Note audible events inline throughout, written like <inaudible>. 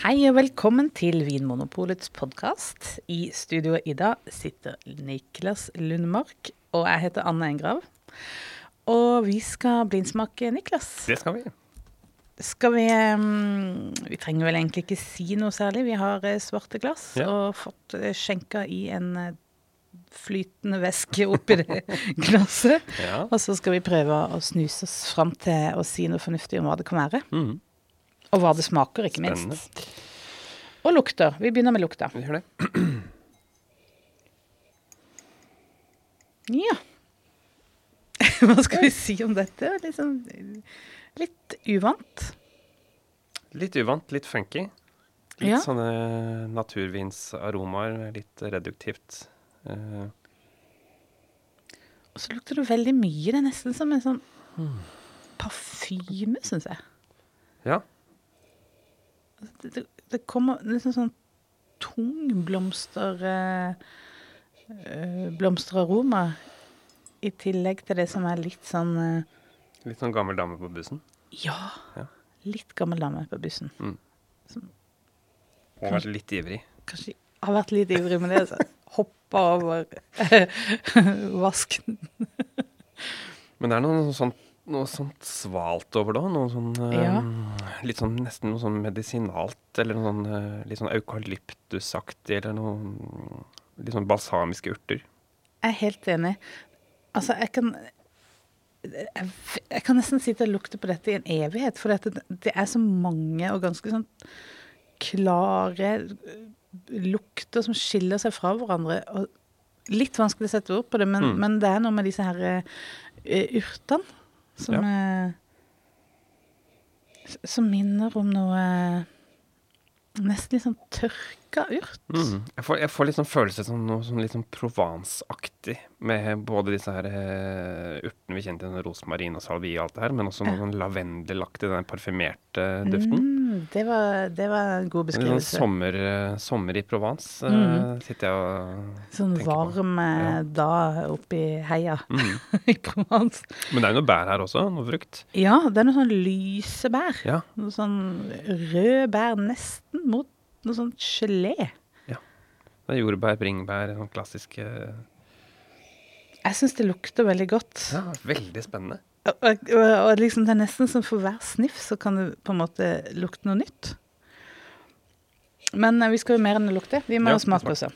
Hei og velkommen til Vinmonopolets podkast. I studio i dag sitter Niklas Lundmark, og jeg heter Anne Engrav. Og vi skal blindsmake Niklas. Det skal vi. Skal vi um, Vi trenger vel egentlig ikke si noe særlig. Vi har eh, svarte glass Ja. og fått eh, skjenka i en eh, flytende væske oppi det <laughs> glasset. Ja. Og så skal vi prøve å snuse oss fram til å si noe fornuftig om hva det kan være. Mhm. Og hva det smaker, ikke Spennende. minst. Og lukter. Vi begynner med lukta. Vi gjør det. Ja. <laughs> Hva skal vi si om dette? Sånn litt uvant. Litt uvant, litt funky. Litt Ja. sånne naturvinsaromaer, litt reduktivt. Uh. Og så lukter det veldig mye. Det er nesten som en sånn parfyme, syns jeg. ja. Det, det, kommer liksom sånn tung blomster eh, blomsteraroma. I tillegg til det som er litt sånn eh, Litt sånn gammel dame på bussen. Ja, Ja. litt gammel dame på bussen. Og vært litt ivrig. Kanskje har vært litt ivrig med det. <laughs> Så hoppa over <laughs> vasken. Men det er noe sånt, noe sånt svalt over det òg. Noe sånn eh, Ja. Litt sånn nesten noe sånn medisinalt, eller noe sånn eh, litt sånn eukalyptusaktig, eller noe Litt sånn balsamiske urter. Jeg er helt enig. Altså, jeg kan jeg, jeg kan nesten si at jeg lukter på dette i en evighet, for det, det er så mange og ganske sånn klare eh, lukter som skiller seg fra hverandre. Og litt vanskelig å sette ord på det, men, Mm. men det er noe med disse her uh, urtene som Ja. eh, Som minner om noe Nesten litt sånn tørka urt. Mm. Jeg, får, jeg får litt sånn følelse som noe sånn litt sånn Provence-aktig, med både disse her uh, urtene vi kjente, sånn rosmarin og salvie og alt det her, men også noe sånn lavendelaktig, den parfymerte duften. Mm, det, var, det var en god beskrivelse. En sommer, eh, sommer i Provence, mm. Mhm. sitter jeg og Sånn tenker på. varm eh, Ja. dag oppi heia mm. <laughs> i Provence. Men det er jo noe bær her også, noe frukt. Ja, det er noe sånn lyse bær. Ja. Noe sånn rød bær, nesten mot noe sånn gelé. Det er jordbær, bringebær, sånn klassiske Jeg syns det lukter veldig godt. Ja, veldig spennende. Og, og, og liksom det er nesten som for hver sniff så kan det på en måte lukte noe nytt. Men eh, vi skal jo mer enn å lukte. Vi må Ja, smake også. <clears throat>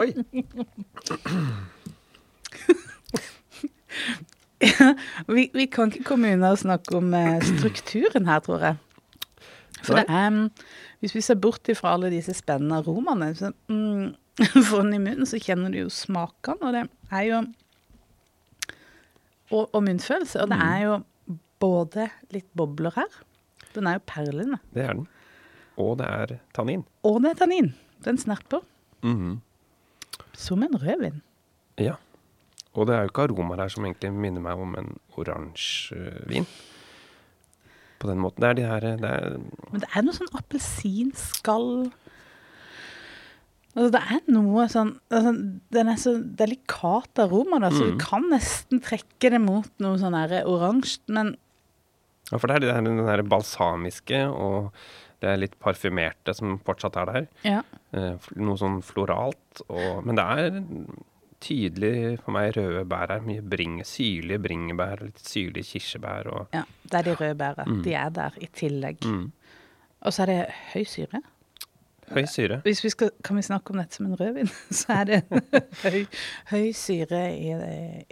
Oi! <laughs> Vi, vi kan ikke komme unna å snakke om eh, strukturen her, tror jeg. For det er mm, Hvis vi ser bort ifra alle disse spennende aromaene, så mm, <laughs> får den i munnen, så kjenner du jo smakene, og det er jo Og, og munnfølelse. Og det er jo både litt bobler her. Den er jo perlende. Det er den. Og det er tannin. Og det er tannin. Den snerper. Mhm. Som en rødvin. Ja. Og det er jo ikke aromaer her som egentlig minner meg om en oransjevin. På den måten. Det er de her det er, Men det er noe sånn appelsinskall altså, Det er noe sånn altså, Den er så delikat aroma, da, så du Mm. kan nesten trekke det mot noe sånn oransje, men Ja, for det er det her, den der balsamiske, og det er litt parfymerte som fortsatt er der. ja. Eh, noe sånn floralt. Og, men det er tydelig for meg røde bær her. Mye bringe, syrlige bringebær, litt syrlige kirsebær og ja. Det er de røde bæra. Mm. De er der i tillegg. mm, Og så er det høy syre. høy syre. Hvis vi skal, kan vi snakke om dette som en rødvin, <laughs> så er det <laughs> høy, høy syre i,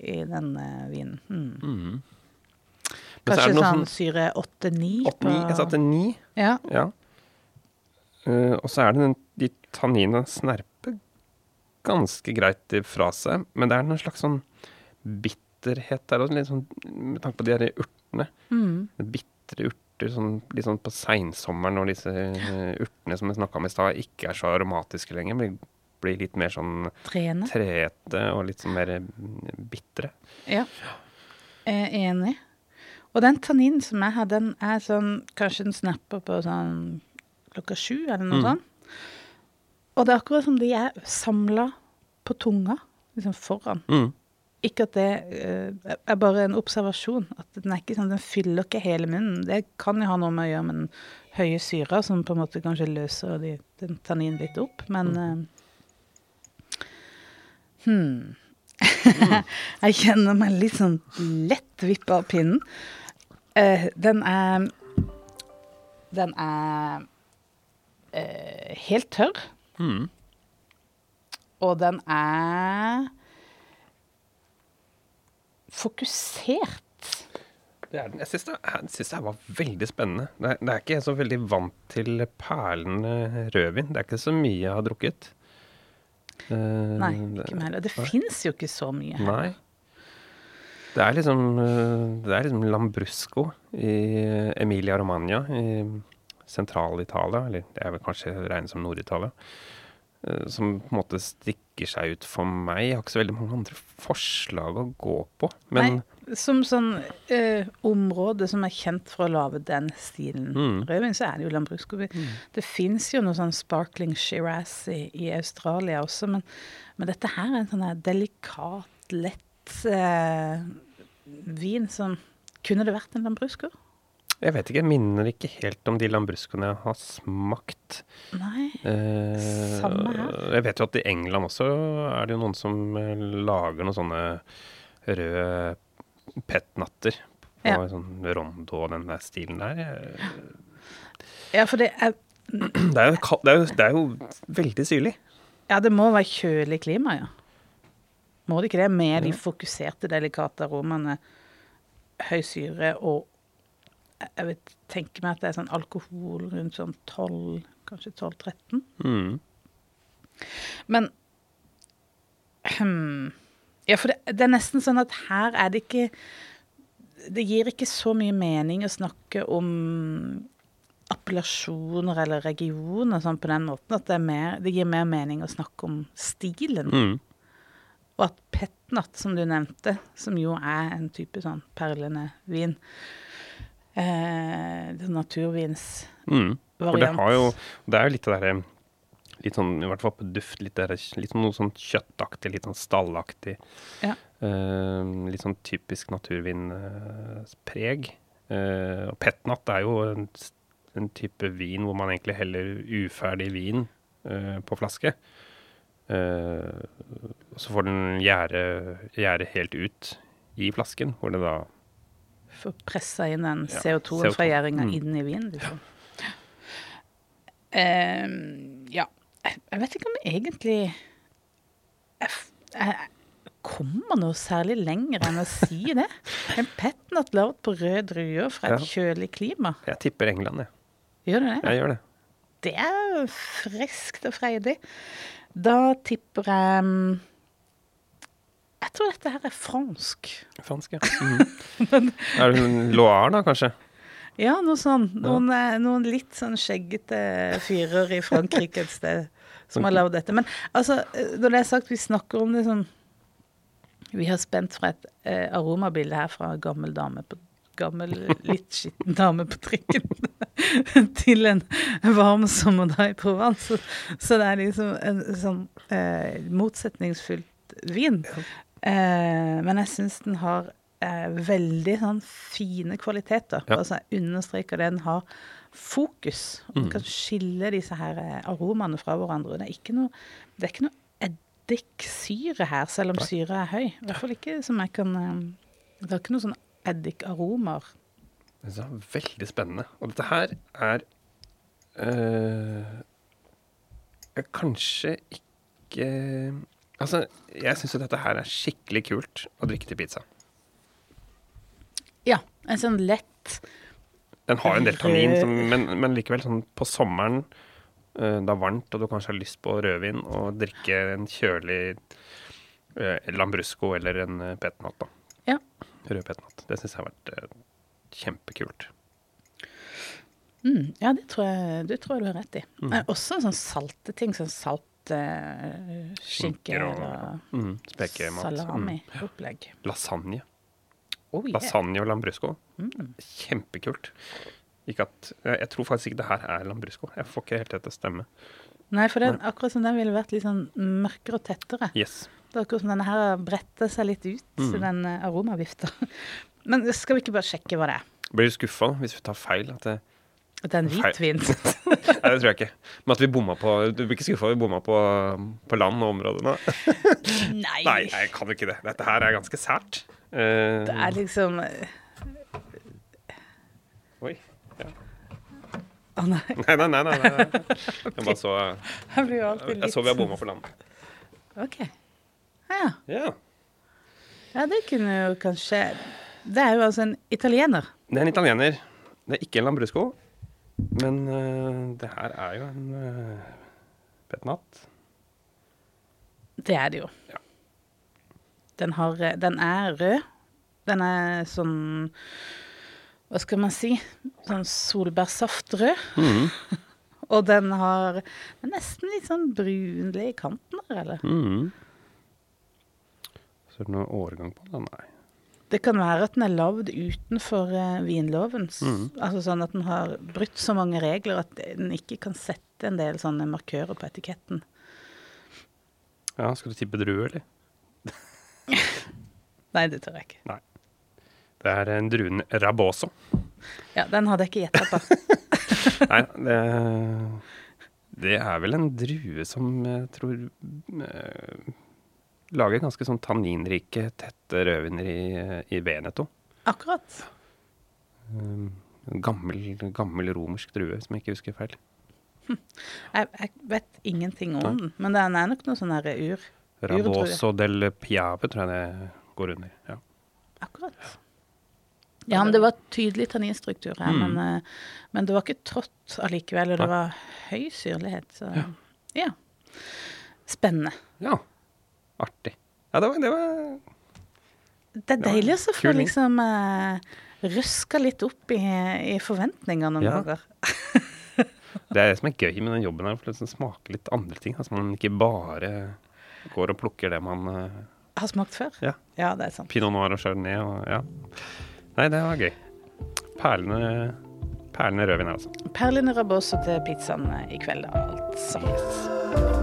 i den eh, vinen. Mm. Mm. Kanskje sånn sånn syre 8-9? 8-9. Jeg satte 9. Ja. Ja. Uh, og så er det den, de tanninene snerper ganske greit fra seg, men det er noen slags sånn bitterhet der også, sånn, med tanke på de her urtene. Mm. Bitre urter, sånn, litt sånn på seinsommeren når disse eh, urtene som vi snakka om i stad, ikke er så aromatiske lenger, men blir litt mer sånn Trene. treete og litt sånn mer mm, bitre. Ja. Jeg er enig. Og den tanninen som jeg har, den er sånn Kanskje den snapper på sånn klokka sju, eller noe Mm. sånt. Og det er akkurat som de er samla på tunga, liksom foran. Mm. Ikke at det uh, er bare en observasjon. At den ikke sånn, den fyller ikke hele munnen. Det kan jo ha noe med å gjøre med den høye syra, som på en måte kanskje løser de, den tanninen litt opp, men uh, Hmm. <laughs> jeg kjenner meg litt sånn lett vippa av pinnen. Uh, den er Den er helt tørr. Mm. Og den er fokusert. Det er den. Jeg syns det, det var veldig spennende. Det er, det er ikke jeg så veldig vant til perlende rødvin. Det er ikke så mye jeg har drukket. Uh, Nei, ikke heller. Det fins jo ikke så mye her. Nei. Det er liksom eh, Det er liksom Lambrusco i Emilia Romagna i sentral-Italia, eller det er vel kanskje regnet som Nord-Italia, eh, som på en måte stikker seg ut for meg. Jeg har ikke så veldig mange andre forslag å gå på, men Nei, som sånn eh, område som er kjent for å lage den stilen Mm. rødvin, så er det jo Lambrusco. Mm. Det fins jo noe sånn sparkling Shiraz i, i Australia også, men, men dette her er en sånn delikat, lett eh, vin som Kunne det vært en Lambrusco? Jeg vet ikke, jeg minner ikke helt om de Lambruscoene jeg har smakt. Nei. Eh, Samme her. Jeg vet jo at i England også er det jo noen som eh, lager noen sånne røde petnatter på Ja. sånn rondo og den der stilen der. Ja, for det er Det er jo, det er jo, det er jo veldig syrlig. Ja, det må være kjølig klima, ja. Må det ikke det? Med de fokuserte, delikate aromaene, høy syre og Jeg vil tenker meg at det er sånn alkohol rundt sånn 12, kanskje 12-13. Mm. Men hmm, Ja, for det, det er nesten sånn at her er det ikke Det gir ikke så mye mening å snakke om appellasjoner eller regioner sånn på den måten. At det, er mer, det gir mer mening å snakke om stilen. Mm. Og at petnat, som du nevnte, som jo er en type sånn perlende vin eh, det er Naturvins Mm. For det variant. har jo Det er jo litt det derre Litt sånn, i hvert fall på duft, litt, der, litt sånn noe sånn kjøttaktig, litt sånn stallaktig. Ja. Eh, litt sånn typisk naturvinpreg. Eh, og petnat er jo en, en type vin hvor man egentlig heller uferdig vin eh, på flaske. Eh, så får den gjære, gjære helt ut i flasken, hvor det da For å presse inn den Ja, CO2-en CO2. gjæringa Mm. inn i vinen. Liksom. Ehm, ja. Jeg vet ikke om egentlig jeg, jeg kommer noe særlig lenger enn å si <laughs> det. En petnat lagd på rød druer fra et Ja. kjølig klima. Jeg tipper England, jeg. Gjør det det? Jeg gjør det. Det er friskt og freidig. Da tipper jeg mm, Jeg tror dette her er fransk. Fransk, ja. <laughs> Mhm. er det en Loire, da, kanskje? Ja, noe sånn. Noen, ja. noen litt sånn skjeggete fyrer i Frankrike et sted som har lagd dette. Men altså, eh, når det er sagt, vi snakker om det sånn Vi har spent fra et eh, aromabilde her fra gammel dame på Gammel, <laughs> litt skitten dame på trikken <laughs> til en varm sommerdag i Provence. Så, så det er liksom en sånn eh, motsetningsfylt vin. Eh, men jeg syns den har eh, veldig sånn fine kvaliteter. Ja. Altså jeg understreker det, den har fokus. Og Mm. kan skille disse her eh, aromaene fra hverandre. Det er ikke noe, det er ikke noe eddiksyre her, selv om Nei. syre er høy. I hvert fall ikke som jeg kan eh, Det er ikke noe sånn eddikaromer. Det er veldig spennende. Og dette her er øh, er Kanskje ikke Altså, jeg syns jo dette her er skikkelig kult å drikke til pizza. Ja, en sånn lett Den har en del tannin, som, <laughs> men, men likevel sånn på sommeren, uh, det er varmt, og du kanskje har lyst på rødvin, og drikke en kjølig uh, Lambrusco eller en uh, petnat, da. Ja. Rød petnat. Det syns jeg har vært kjempekult. mm, Ja, det tror, jeg, det tror jeg du har rett i. Mm. Eh, Også sånn salte ting, sånn salt skinke Skinker og- eller Mm. Mm. salami-opplegg. Lasagne. Oh, yeah. Lasagne og Lambrusco. Mm. Kjempekult. At, jeg, jeg tror faktisk ikke det her er Lambrusco. Jeg får ikke helt det til å stemme. Nei, for den, akkurat som den ville vært litt sånn mørkere og tettere. Yes. Det er akkurat som denne her bretter seg litt ut, Mm. den eh, aromavifta. <laughs> Men skal vi ikke bare sjekke hva det er? Blir du skuffa hvis vi tar feil? At det, At det er en hvit hvitvin? <laughs> nei, det tror jeg ikke. Men at vi bomma på Du blir ikke skuffa vi bomma på, på land og område nå? <laughs> Nei. Nei, jeg kan jo ikke det. Dette her er ganske sært. Uh, Det er liksom eh, Oi. Å nei, <laughs> Nei, nei, nei. nei, nei. Jeg bare så jeg alltid Jeg litt så vi har bomma på land. OK. Ja, Ja. ja, det kunne jo kanskje Det er jo altså en italiener. Det er en italiener. Det er ikke en Lambrusco. Men uh, det her er jo en uh, petnat. Det er det jo. Ja. Den, har, eh, den er rød. Den er sånn Hva skal man si? Sånn solbærsaftrød. Mm. <laughs> Og den har den er nesten litt sånn brunlig i kanten der, eller? Mm. Så er det noe årgang på den? Nei. Det kan være at den er lagd utenfor eh, vinlovens. Mm. Altså sånn at den har brutt så mange regler at den ikke kan sette en del sånne markører på etiketten. Ja, skal du tippe drue, eller? <laughs> Nei, det tør jeg ikke. Nei. Det er en druen raboso. Ja, Den hadde jeg ikke gjetta på. <laughs> Nei, det, det er vel en drue som jeg tror eh, lager ganske sånn tanninrike, tette rødviner i, i Veneto. Akkurat. Um, gammel, gammel romersk drue, som jeg ikke husker feil. Jeg, jeg vet ingenting om den, men den er nok noe sånn her ur. Ravoso del Piave tror jeg det går under. Ja. Akkurat. Ja, men det var tydelig tanninstruktur her, Mm. men, eh, men det var ikke trått allikevel, og det var høy syrlighet. Så Ja. ja. Spennende. ja. Artig. Ja, det var, det var Det er deilig å få liksom uh, røska litt opp i, i forventningene noen Ja. ganger. <laughs> <laughs> Det er det som er gøy med den jobben her, for det smake litt andre ting. Altså man ikke bare går og plukker det man uh, Har smakt før? Ja. ja, det er sant. Pinot noir og chardonnay og ja. Nei, det var gøy. Perlene perlene rødvin her, altså. Perlene raboso til pizzaen i kveld, altså.